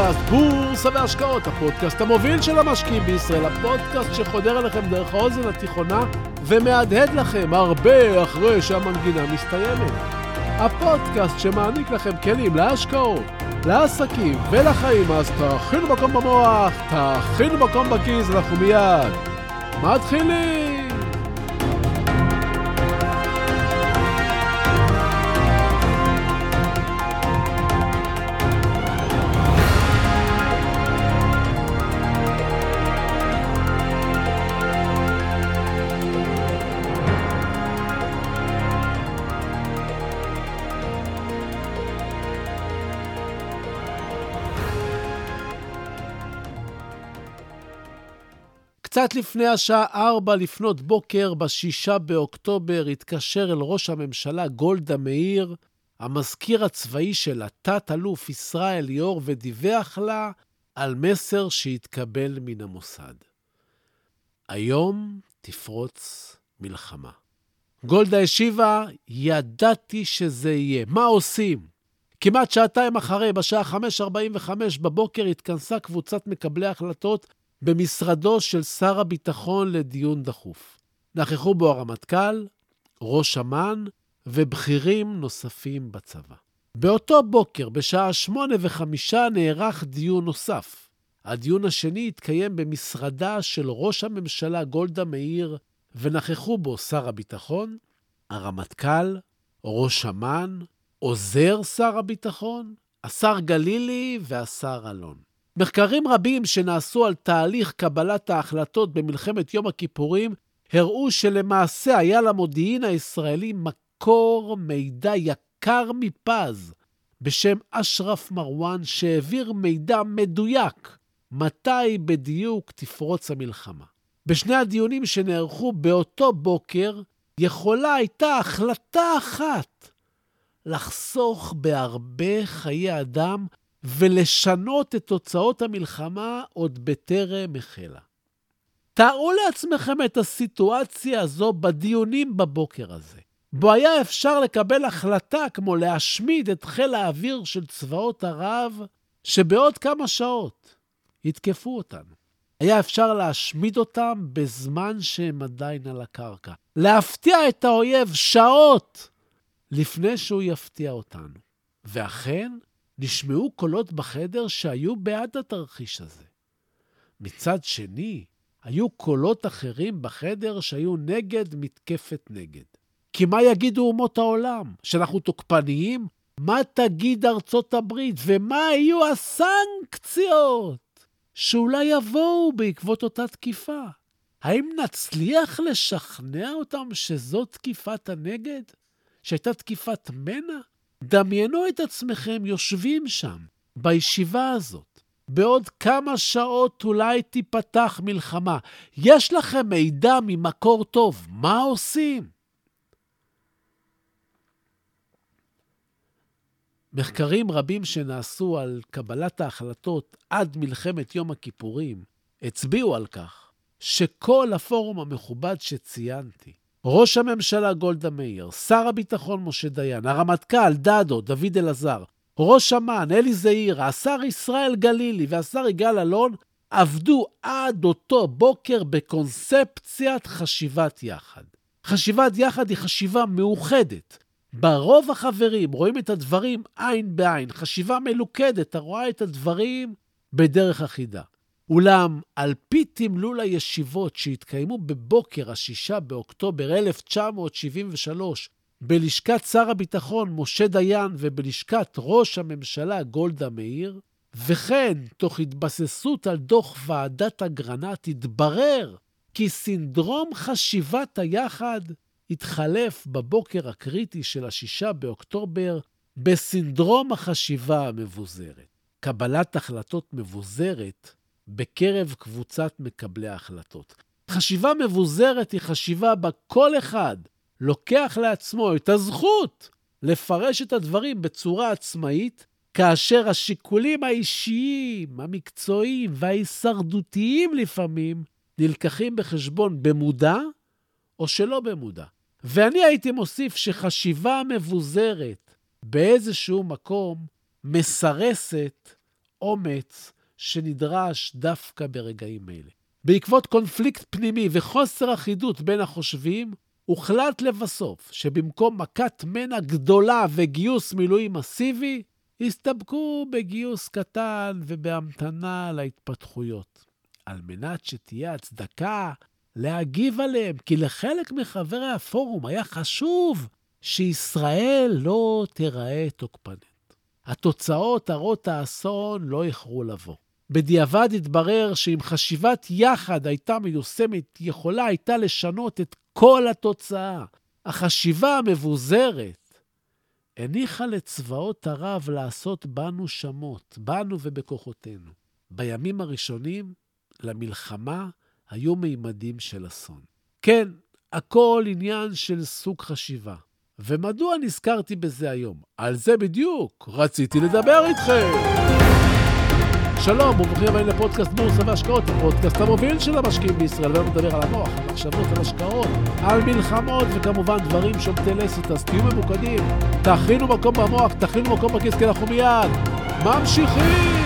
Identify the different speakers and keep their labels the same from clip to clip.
Speaker 1: פודקאסט בורסה והשקעות, הפודקאסט המוביל של המשקיעים בישראל, הפודקאסט שחודר אליכם דרך האוזן התיכונה ומהדהד לכם הרבה אחרי שהמנגינה מסתיימת. הפודקאסט שמעניק לכם כלים להשקעות, לעסקים ולחיים, אז תכינו מקום במוח, תכינו מקום בכיס, אנחנו מיד מתחילים! קצת לפני השעה 4 לפנות בוקר, ב-6 באוקטובר, התקשר אל ראש הממשלה גולדה מאיר, המזכיר הצבאי של התת-אלוף ישראל ליאור, ודיווח לה על מסר שהתקבל מן המוסד. היום תפרוץ מלחמה. גולדה השיבה, ידעתי שזה יהיה. מה עושים? כמעט שעתיים אחרי, בשעה 5.45 בבוקר, התכנסה קבוצת מקבלי החלטות במשרדו של שר הביטחון לדיון דחוף. נכחו בו הרמטכ"ל, ראש אמ"ן ובכירים נוספים בצבא. באותו בוקר, בשעה שמונה וחמישה, נערך דיון נוסף. הדיון השני התקיים במשרדה של ראש הממשלה גולדה מאיר, ונכחו בו שר הביטחון, הרמטכ"ל, ראש אמ"ן, עוזר שר הביטחון, השר גלילי והשר אלון. מחקרים רבים שנעשו על תהליך קבלת ההחלטות במלחמת יום הכיפורים הראו שלמעשה היה למודיעין הישראלי מקור מידע יקר מפז בשם אשרף מרואן, שהעביר מידע מדויק מתי בדיוק תפרוץ המלחמה. בשני הדיונים שנערכו באותו בוקר, יכולה הייתה החלטה אחת לחסוך בהרבה חיי אדם ולשנות את תוצאות המלחמה עוד בטרם החלה. תארו לעצמכם את הסיטואציה הזו בדיונים בבוקר הזה, בו היה אפשר לקבל החלטה כמו להשמיד את חיל האוויר של צבאות ערב, שבעוד כמה שעות יתקפו אותנו. היה אפשר להשמיד אותם בזמן שהם עדיין על הקרקע. להפתיע את האויב שעות לפני שהוא יפתיע אותנו. ואכן, נשמעו קולות בחדר שהיו בעד התרחיש הזה. מצד שני, היו קולות אחרים בחדר שהיו נגד מתקפת נגד. כי מה יגידו אומות העולם? שאנחנו תוקפניים? מה תגיד ארצות הברית? ומה יהיו הסנקציות שאולי יבואו בעקבות אותה תקיפה? האם נצליח לשכנע אותם שזו תקיפת הנגד? שהייתה תקיפת מנע? דמיינו את עצמכם יושבים שם, בישיבה הזאת. בעוד כמה שעות אולי תיפתח מלחמה. יש לכם מידע ממקור טוב, מה עושים? מחקרים רבים שנעשו על קבלת ההחלטות עד מלחמת יום הכיפורים הצביעו על כך שכל הפורום המכובד שציינתי ראש הממשלה גולדה מאיר, שר הביטחון משה דיין, הרמטכ"ל דדו, דוד אלעזר, ראש אמ"ן אלי זעירה, השר ישראל גלילי והשר יגאל אלון עבדו עד אותו בוקר בקונספציית חשיבת יחד. חשיבת יחד היא חשיבה מאוחדת. ברוב החברים רואים את הדברים עין בעין, חשיבה מלוכדת, הרואה את הדברים בדרך אחידה. אולם על פי תמלול הישיבות שהתקיימו בבוקר ה-6 באוקטובר 1973 בלשכת שר הביטחון משה דיין ובלשכת ראש הממשלה גולדה מאיר, וכן תוך התבססות על דוח ועדת אגרנט, התברר כי סינדרום חשיבת היחד התחלף בבוקר הקריטי של ה-6 באוקטובר בסינדרום החשיבה המבוזרת. קבלת החלטות מבוזרת בקרב קבוצת מקבלי ההחלטות. חשיבה מבוזרת היא חשיבה בה כל אחד לוקח לעצמו את הזכות לפרש את הדברים בצורה עצמאית, כאשר השיקולים האישיים, המקצועיים וההישרדותיים לפעמים נלקחים בחשבון במודע או שלא במודע. ואני הייתי מוסיף שחשיבה מבוזרת באיזשהו מקום מסרסת אומץ שנדרש דווקא ברגעים אלה. בעקבות קונפליקט פנימי וחוסר אחידות בין החושבים, הוחלט לבסוף שבמקום מכת מנע גדולה וגיוס מילואים מסיבי, הסתפקו בגיוס קטן ובהמתנה להתפתחויות, על מנת שתהיה הצדקה להגיב עליהם, כי לחלק מחברי הפורום היה חשוב שישראל לא תיראה תוקפנית. התוצאות הרות האסון לא איחרו לבוא. בדיעבד התברר שאם חשיבת יחד הייתה מיושמת, יכולה הייתה לשנות את כל התוצאה. החשיבה המבוזרת הניחה לצבאות ערב לעשות בנו שמות, בנו ובכוחותינו. בימים הראשונים למלחמה היו מימדים של אסון. כן, הכל עניין של סוג חשיבה. ומדוע נזכרתי בזה היום? על זה בדיוק רציתי לדבר איתכם. שלום וברוכים הבאים לפודקאסט בורסה והשקעות, הפודקאסט המוביל של המשקיעים בישראל, ואנחנו נדבר על המוח, על מחשבות, על השקעות, על מלחמות וכמובן דברים שומטי לסת, אז תהיו ממוקדים, תכינו מקום במוח, תכינו מקום בכיס, כי אנחנו מיד ממשיכים!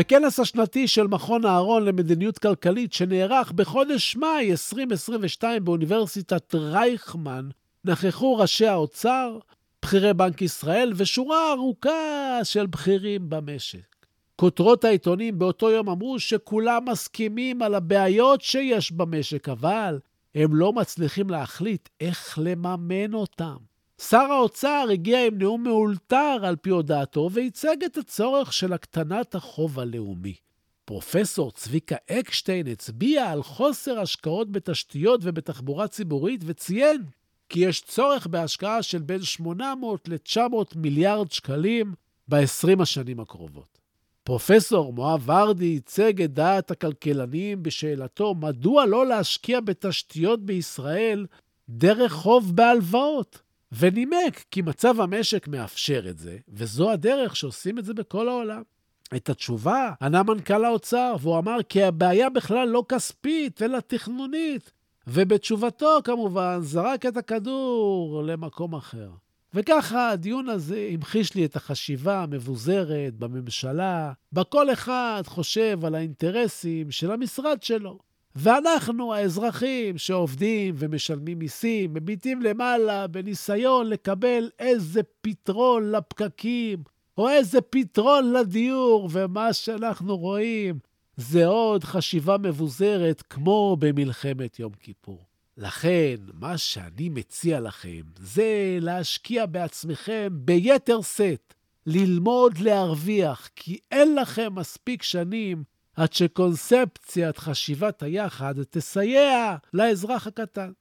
Speaker 1: בכנס השנתי של מכון אהרון למדיניות כלכלית שנערך בחודש מאי 2022 באוניברסיטת רייכמן, נכחו ראשי האוצר, בכירי בנק ישראל ושורה ארוכה של בכירים במשק. כותרות העיתונים באותו יום אמרו שכולם מסכימים על הבעיות שיש במשק, אבל הם לא מצליחים להחליט איך לממן אותם. שר האוצר הגיע עם נאום מאולתר על פי הודעתו וייצג את הצורך של הקטנת החוב הלאומי. פרופסור צביקה אקשטיין הצביע על חוסר השקעות בתשתיות ובתחבורה ציבורית וציין כי יש צורך בהשקעה של בין 800 ל-900 מיליארד שקלים ב-20 השנים הקרובות. פרופסור מואב ורדי ייצג את דעת הכלכלנים בשאלתו מדוע לא להשקיע בתשתיות בישראל דרך חוב בהלוואות. ונימק כי מצב המשק מאפשר את זה, וזו הדרך שעושים את זה בכל העולם. את התשובה ענה מנכ"ל האוצר, והוא אמר כי הבעיה בכלל לא כספית, אלא תכנונית. ובתשובתו, כמובן, זרק את הכדור למקום אחר. וככה הדיון הזה המחיש לי את החשיבה המבוזרת בממשלה, בה כל אחד חושב על האינטרסים של המשרד שלו. ואנחנו, האזרחים שעובדים ומשלמים מיסים, מביטים למעלה בניסיון לקבל איזה פתרון לפקקים, או איזה פתרון לדיור, ומה שאנחנו רואים זה עוד חשיבה מבוזרת כמו במלחמת יום כיפור. לכן, מה שאני מציע לכם זה להשקיע בעצמכם ביתר שאת, ללמוד להרוויח, כי אין לכם מספיק שנים עד שקונספציית חשיבת היחד תסייע לאזרח הקטן.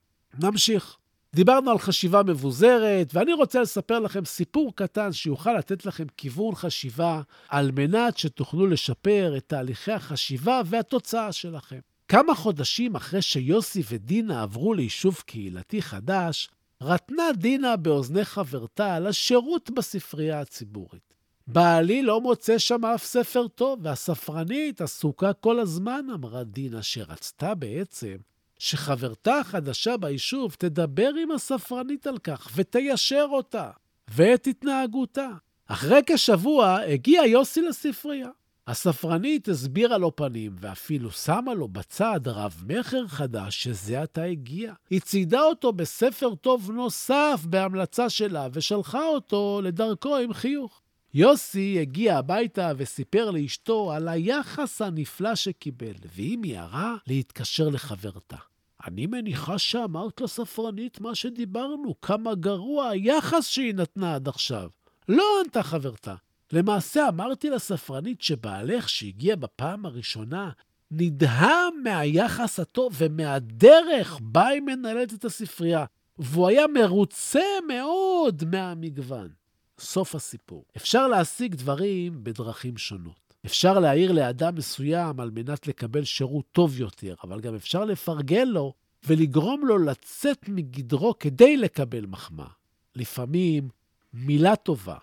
Speaker 1: נמשיך. דיברנו על חשיבה מבוזרת, ואני רוצה לספר לכם סיפור קטן שיוכל לתת לכם כיוון חשיבה על מנת שתוכלו לשפר את תהליכי החשיבה והתוצאה שלכם. כמה חודשים אחרי שיוסי ודינה עברו ליישוב קהילתי חדש, רטנה דינה באוזני חברתה על השירות בספרייה הציבורית. בעלי לא מוצא שם אף ספר טוב, והספרנית עסוקה כל הזמן, אמרה דינה, שרצתה בעצם שחברתה החדשה ביישוב תדבר עם הספרנית על כך ותיישר אותה ואת התנהגותה. אחרי כשבוע הגיע יוסי לספרייה. הספרנית הסבירה לו פנים ואפילו שמה לו בצד רב-מכר חדש שזה עתה הגיע. היא ציידה אותו בספר טוב נוסף בהמלצה שלה ושלחה אותו לדרכו עם חיוך. יוסי הגיע הביתה וסיפר לאשתו על היחס הנפלא שקיבל, והיא מיהרה להתקשר לחברתה. אני מניחה שאמרת לספרנית מה שדיברנו, כמה גרוע היחס שהיא נתנה עד עכשיו. לא ענתה חברתה. למעשה אמרתי לספרנית שבעלך, שהגיע בפעם הראשונה, נדהם מהיחס הטוב ומהדרך בה היא מנהלת את הספרייה, והוא היה מרוצה מאוד מהמגוון. סוף הסיפור. אפשר להשיג דברים בדרכים שונות. אפשר להעיר לאדם מסוים על מנת לקבל שירות טוב יותר, אבל גם אפשר לפרגן לו ולגרום לו לצאת מגדרו כדי לקבל מחמאה. לפעמים מילה טובה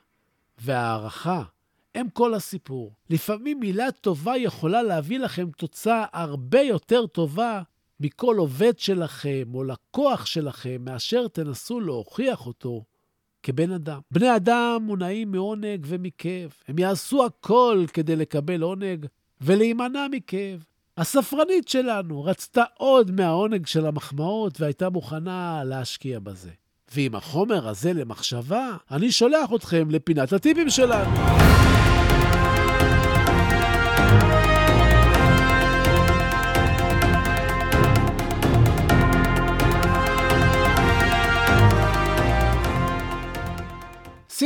Speaker 1: והערכה הם כל הסיפור. לפעמים מילה טובה יכולה להביא לכם תוצאה הרבה יותר טובה מכל עובד שלכם או לקוח שלכם, מאשר תנסו להוכיח אותו כבן אדם. בני אדם מונעים מעונג ומכאב. הם יעשו הכל כדי לקבל עונג ולהימנע מכאב. הספרנית שלנו רצתה עוד מהעונג של המחמאות והייתה מוכנה להשקיע בזה. ועם החומר הזה למחשבה, אני שולח אתכם לפינת הטיפים שלנו.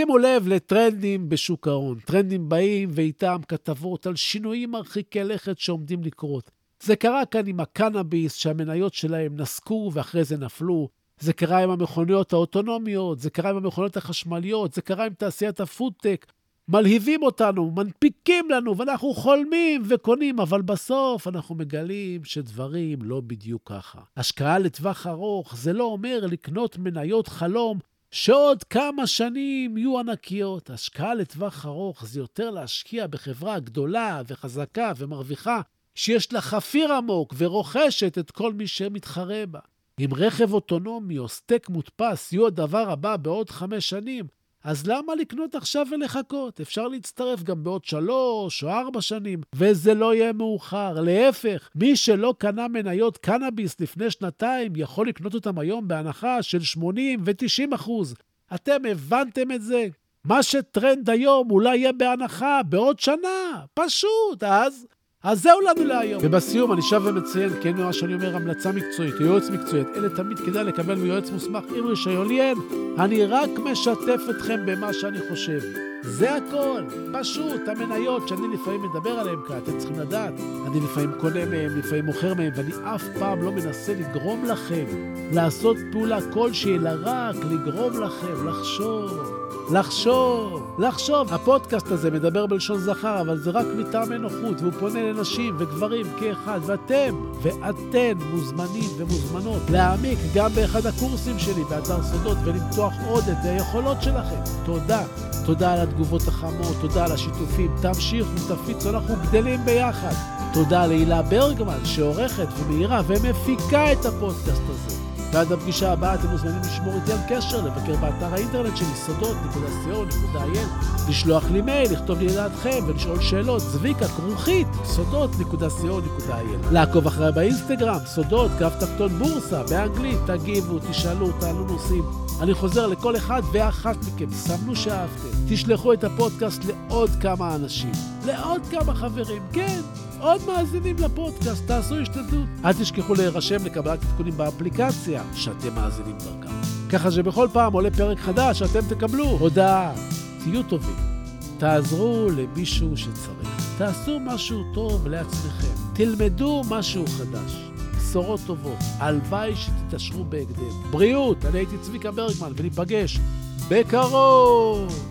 Speaker 1: שימו לב לטרנדים בשוק ההון. טרנדים באים ואיתם כתבות על שינויים מרחיקי לכת שעומדים לקרות. זה קרה כאן עם הקנאביס, שהמניות שלהם נסקו ואחרי זה נפלו. זה קרה עם המכוניות האוטונומיות, זה קרה עם המכוניות החשמליות, זה קרה עם תעשיית הפודטק. מלהיבים אותנו, מנפיקים לנו, ואנחנו חולמים וקונים, אבל בסוף אנחנו מגלים שדברים לא בדיוק ככה. השקעה לטווח ארוך זה לא אומר לקנות מניות חלום שעוד כמה שנים יהיו ענקיות. השקעה לטווח ארוך זה יותר להשקיע בחברה גדולה וחזקה ומרוויחה, שיש לה חפיר עמוק ורוכשת את כל מי שמתחרה בה. אם רכב אוטונומי או סטייק מודפס יהיו הדבר הבא בעוד חמש שנים, אז למה לקנות עכשיו ולחכות? אפשר להצטרף גם בעוד שלוש או ארבע שנים, וזה לא יהיה מאוחר. להפך, מי שלא קנה מניות קנאביס לפני שנתיים, יכול לקנות אותם היום בהנחה של 80 ו-90 אחוז. אתם הבנתם את זה? מה שטרנד היום אולי יהיה בהנחה בעוד שנה. פשוט, אז אז זהו לנו להיום. ובסיום אני שב ומציין, כן מה שאני אומר, המלצה מקצועית, יועץ מקצועית, אלה תמיד כדאי לקבל מיועץ מוסמך עם רישיון לי אין. אני רק משתף אתכם במה שאני חושב. זה הכל, פשוט, המניות שאני לפעמים מדבר עליהן כאן, אתם צריכים לדעת. אני לפעמים קונה מהן, לפעמים מוכר מהן, ואני אף פעם לא מנסה לגרום לכם לעשות פעולה כלשהי, אלא רק לגרום לכם לחשוב. לחשוב, לחשוב. הפודקאסט הזה מדבר בלשון זכר, אבל זה רק מטעמי נוחות, והוא פונה לנשים וגברים כאחד, ואתם ואתן מוזמנים ומוזמנות להעמיק גם באחד הקורסים שלי באתר סודות ולמתוח עוד את היכולות שלכם. תודה. תודה על התגובות החמות, תודה על השיתופים. תמשיכו, תפיצו, אנחנו גדלים ביחד. תודה להילה ברגמן, שעורכת ומאירה ומפיקה את הפודקאסט הזה. ועד הפגישה הבאה אתם מוזמנים לשמור איתי על קשר, לבקר באתר האינטרנט שלי, סודות.co.il, לשלוח לי מייל, לכתוב לי לדעתכם ולשאול שאלות, זביקה, כרוכית, סודות.co.il. לעקוב אחריי באינסטגרם, סודות, קו תחתון בורסה, באנגלית, תגיבו, תשאלו, תעלו נושאים. אני חוזר לכל אחד ואחת מכם, סמנו שאהבתם. תשלחו את הפודקאסט לעוד כמה אנשים, לעוד כמה חברים, כן. עוד מאזינים לפודקאסט, תעשו השתדלות. אל תשכחו להירשם לקבלת עדכונים באפליקציה שאתם מאזינים דרכה. ככה שבכל פעם עולה פרק חדש שאתם תקבלו הודעה. תהיו טובים, תעזרו למישהו שצריך, תעשו משהו טוב לעצמכם, תלמדו משהו חדש. בשורות טובות, הלוואי שתתעשרו בהקדם. בריאות, אני הייתי צביקה ברגמן, וניפגש בקרוב!